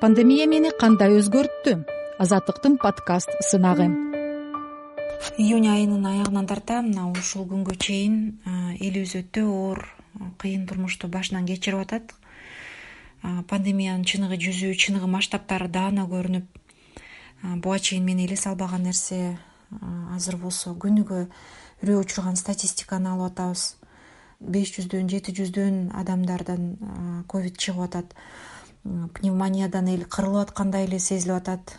пандемия мени кандай өзгөрттү? Азаттыктын подкаст сынагы. Июнь айынын аягынан тарта мына ушул күнгө чейин элибиз өтө оор кыйын турмушту башынан кечирип атат. Пандемиянын чыныгы жүзү чыныгы масштабтары даана көрүнүп буга чейин мен элес албаган нерсе азыр болсо күнүгө үрөө учурган статистиканы алып атабыз. Беш жүздөн жети жүздөн адамдардан ковид чыгып атат пневмониядан эл кырылып аткандай эле сезилип атат.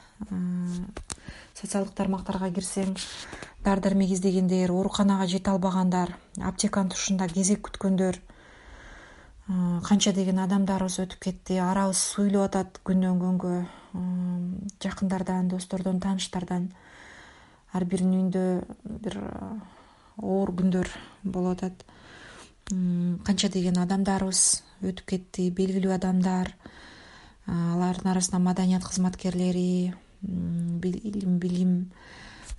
Социалдык тармактарга кирсең дары дармек издегендер ооруканага жете албагандар аптеканын тушунда кезек күткөндөр канча деген адамдарыбыз өтүп кетти арабыз суюлуп атат күндөн күнгө. Жакындардан достордон тааныштардан ар биринин үйүндө бир оор күндөр болуп атат. Канча деген адамдарыбыз өтүп кетти белгилүү адамдар алардын арасында маданият кызматкерлери илим билим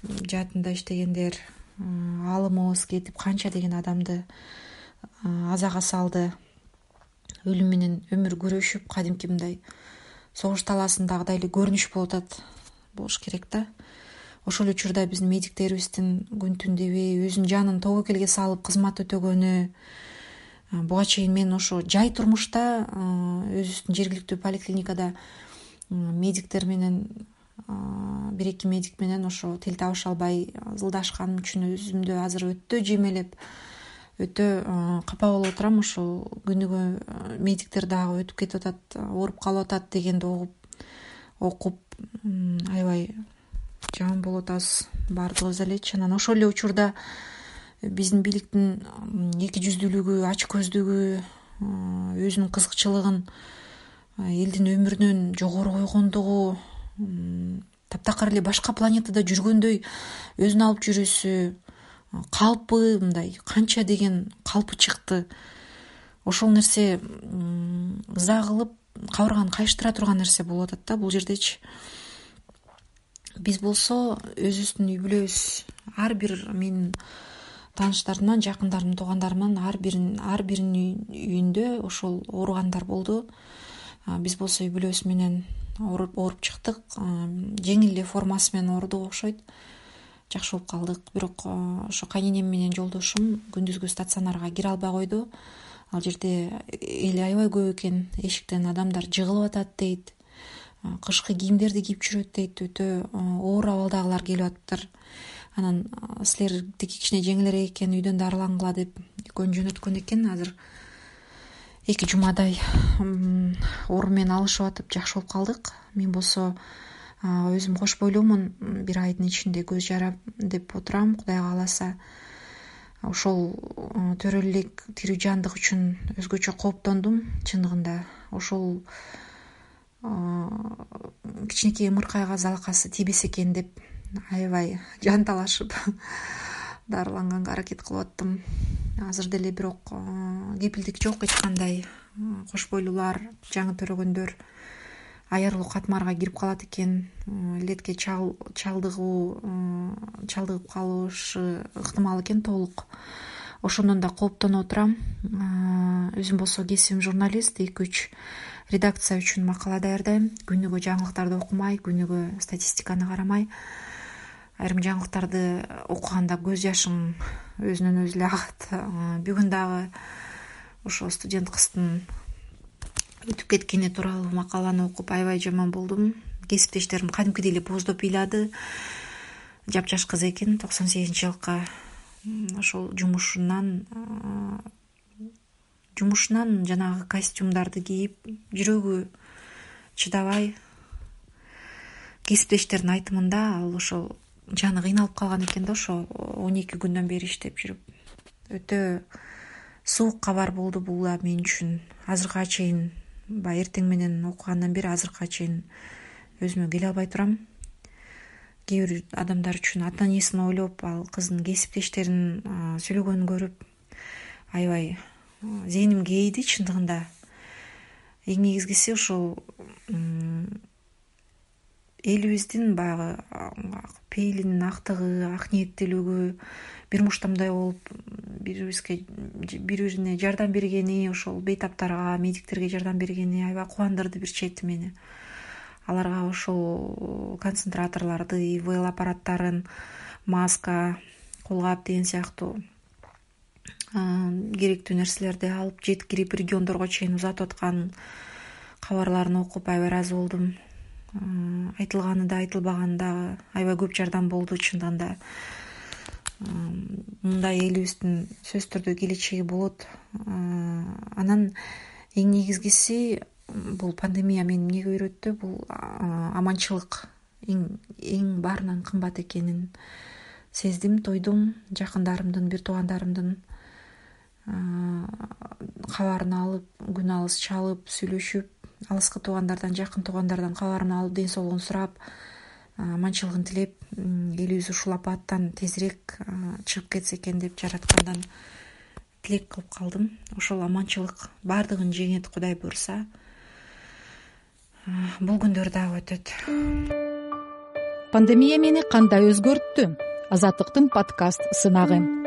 жаатында иштегендер аалымыбыз кетип канча деген адамды азага салды. Өлүм менен өмүр күрөшүп кадимки мындай согуш талаасындагыдай эле көрүнүш болуп атат. Болуш керек да. Ошол эле учурда биздин медиктерибиздин күн түн дебей өзүнүн жанын тобокелге салып кызмат өтөгөнү буга чейин мен ошо жай турмушта өзүбүздүн жергиликтүү поликлиникада медиктер менен бир эки медик менен ошо тил табыша албай ызылдашканым үчүн өзүмдү азыр өтө жемелеп өтө капа болуп отурам. Ошол күнүгө медиктер дагы өтүп кетип атат ооруп калып атат дегенди угуп окуп аябай жаман болуп атабыз баардыгыбыз элечи анан ошол эле учурда биздин бийликтин эки жүздүүлүгү ачкөздүгү өзүнүн кызыкчылыгын элдин өмүрүнөн жогору койгондугу таптакыр эле башка планетада жүргөндөй өзүн алып жүрүүсү калпы мындай канча деген калпы чыкты. Ошол нерсе ыза кылып кабырганы кайыштыра турган нерсе болуп атат да бул жердечи. Биз болсо өзүбүздүн үй бүлөбүз. Ар бир менин тааныштарымдан жакындарымдын туугандарымдын ар бирин ар биринин үйүндө ошол ооругандар болду. Биз болсо үй бүлөбүз менен ооруп чыктык. Жеңил эле формасы менен оорудук окшойт. Жакшы болуп калдык. Бирок ошо кайненем менен жолдошум күндүзгү стационарга кире албай койду. Ал жерде эл аябай көп экен. Эшиктен адамдар жыгылып атат дейт. Кышкы кийимдерди кийип жүрөт дейт. Өтө оор абалдагылар келип атыптыр анан силердики кичине жеңилирээк экен үйдөн дарылангыла деп экөөнү жөнөткөн экен. Азыр эки жумадай оору менен алышып атып жакшы болуп калдык. Мен болсо өзүм кош бойлуумун бир айдын ичинде көз жарам деп отурам. Кудай кааласа ошол төрөлө элек тирүү жандык үчүн өзгөчө кооптондум. Чындыгында ошол кичинекей ымыркайга залакасы тийбесе экен деп аябай жан талашып дарыланганга аракет кылып аттым. Азыр деле бирок кепилдик жок эч кандай кош бойлуулар жаңы төрөгөндөр аярылуу катмарга кирип калат экен. Илетке чалдыгуу чалдыгып калышы ыктымал экен толук. Ошондон да кооптонуп отурам. Өзүм болсо кесибим журналист эки үч редакция үчүн макала даярдайм. Күнүгө жаңылыктарды окумай күнүгө статистиканы карамай айрым жаңылыктарды окуганда көз жашың өзүнөн өзү эле агат бүгүн дагы ошо студент кыздын өтүп кеткени тууралуу макаланы окуп аябай жаман болдум. Кесиптештерим кадимкидей эле бооздоп ыйлады. Жапжаш кыз экен токсон сегизинчи жылкы ошол жумушунан жумушунан жанагы костюмдарды кийип жүрөгү чыдабай. Кесиптештеринин айтымында ал ошол жаны кыйналып калган экен да ошо он эки күндөн бери иштеп жүрүп. Өтө суук кабар болду бул да мен үчүн. Азыркыга чейин баягы эртең менен окугандан бери азыркыга чейин өзүмө келе албай турам. Кээ бир адамдар үчүн ата энесин ойлоп ал кыздын кесиптештеринин сүйлөгөнүн көрүп аябай зээним кээйди чындыгында. Эң негизгиси ушул элибиздин баягы пейилинин актыгы ак ниеттүүлүгү бир муштамдай болуп бири бирибизге бири бирине жардам бергени ошол бейтаптарга медиктерге жардам бергени аябай кубандырды бир чети мени аларга ушул концентраторлорду ивл аппараттарын маска колгап деген сыяктуу керектүү нерселерди алып жеткирип региондорго чейин узатып аткан кабарларын окуп аябай ыраазы болдум айтылганы да айтылбаганы дагы аябай көп жардам болду. Чындыгында да мындай элибиздин сөзсүз түрдө келечеги болот. Анан эң негизгиси бул пандемия мени эмнеге үйрөттү? Бул аманчылык эң баарынан кымбат экенин сездим тойдум. Жакындарымдын бир туугандарымдын кабарын алып күн алыс чалып сүйлөшүп алыскы туугандардан жакын туугандардан кабарын алып ден соолугун сурап аманчылыгын тилеп элибиз ушул апааттан тезирээк чыгып кетсе экен деп жараткандан тилек кылып калдым. Ошол аманчылык баардыгын жеңет кудай буюрса бул күндөр дагы өтөт. Пандемия мени кандай өзгөрттү? Азаттыктын подкаст сынагы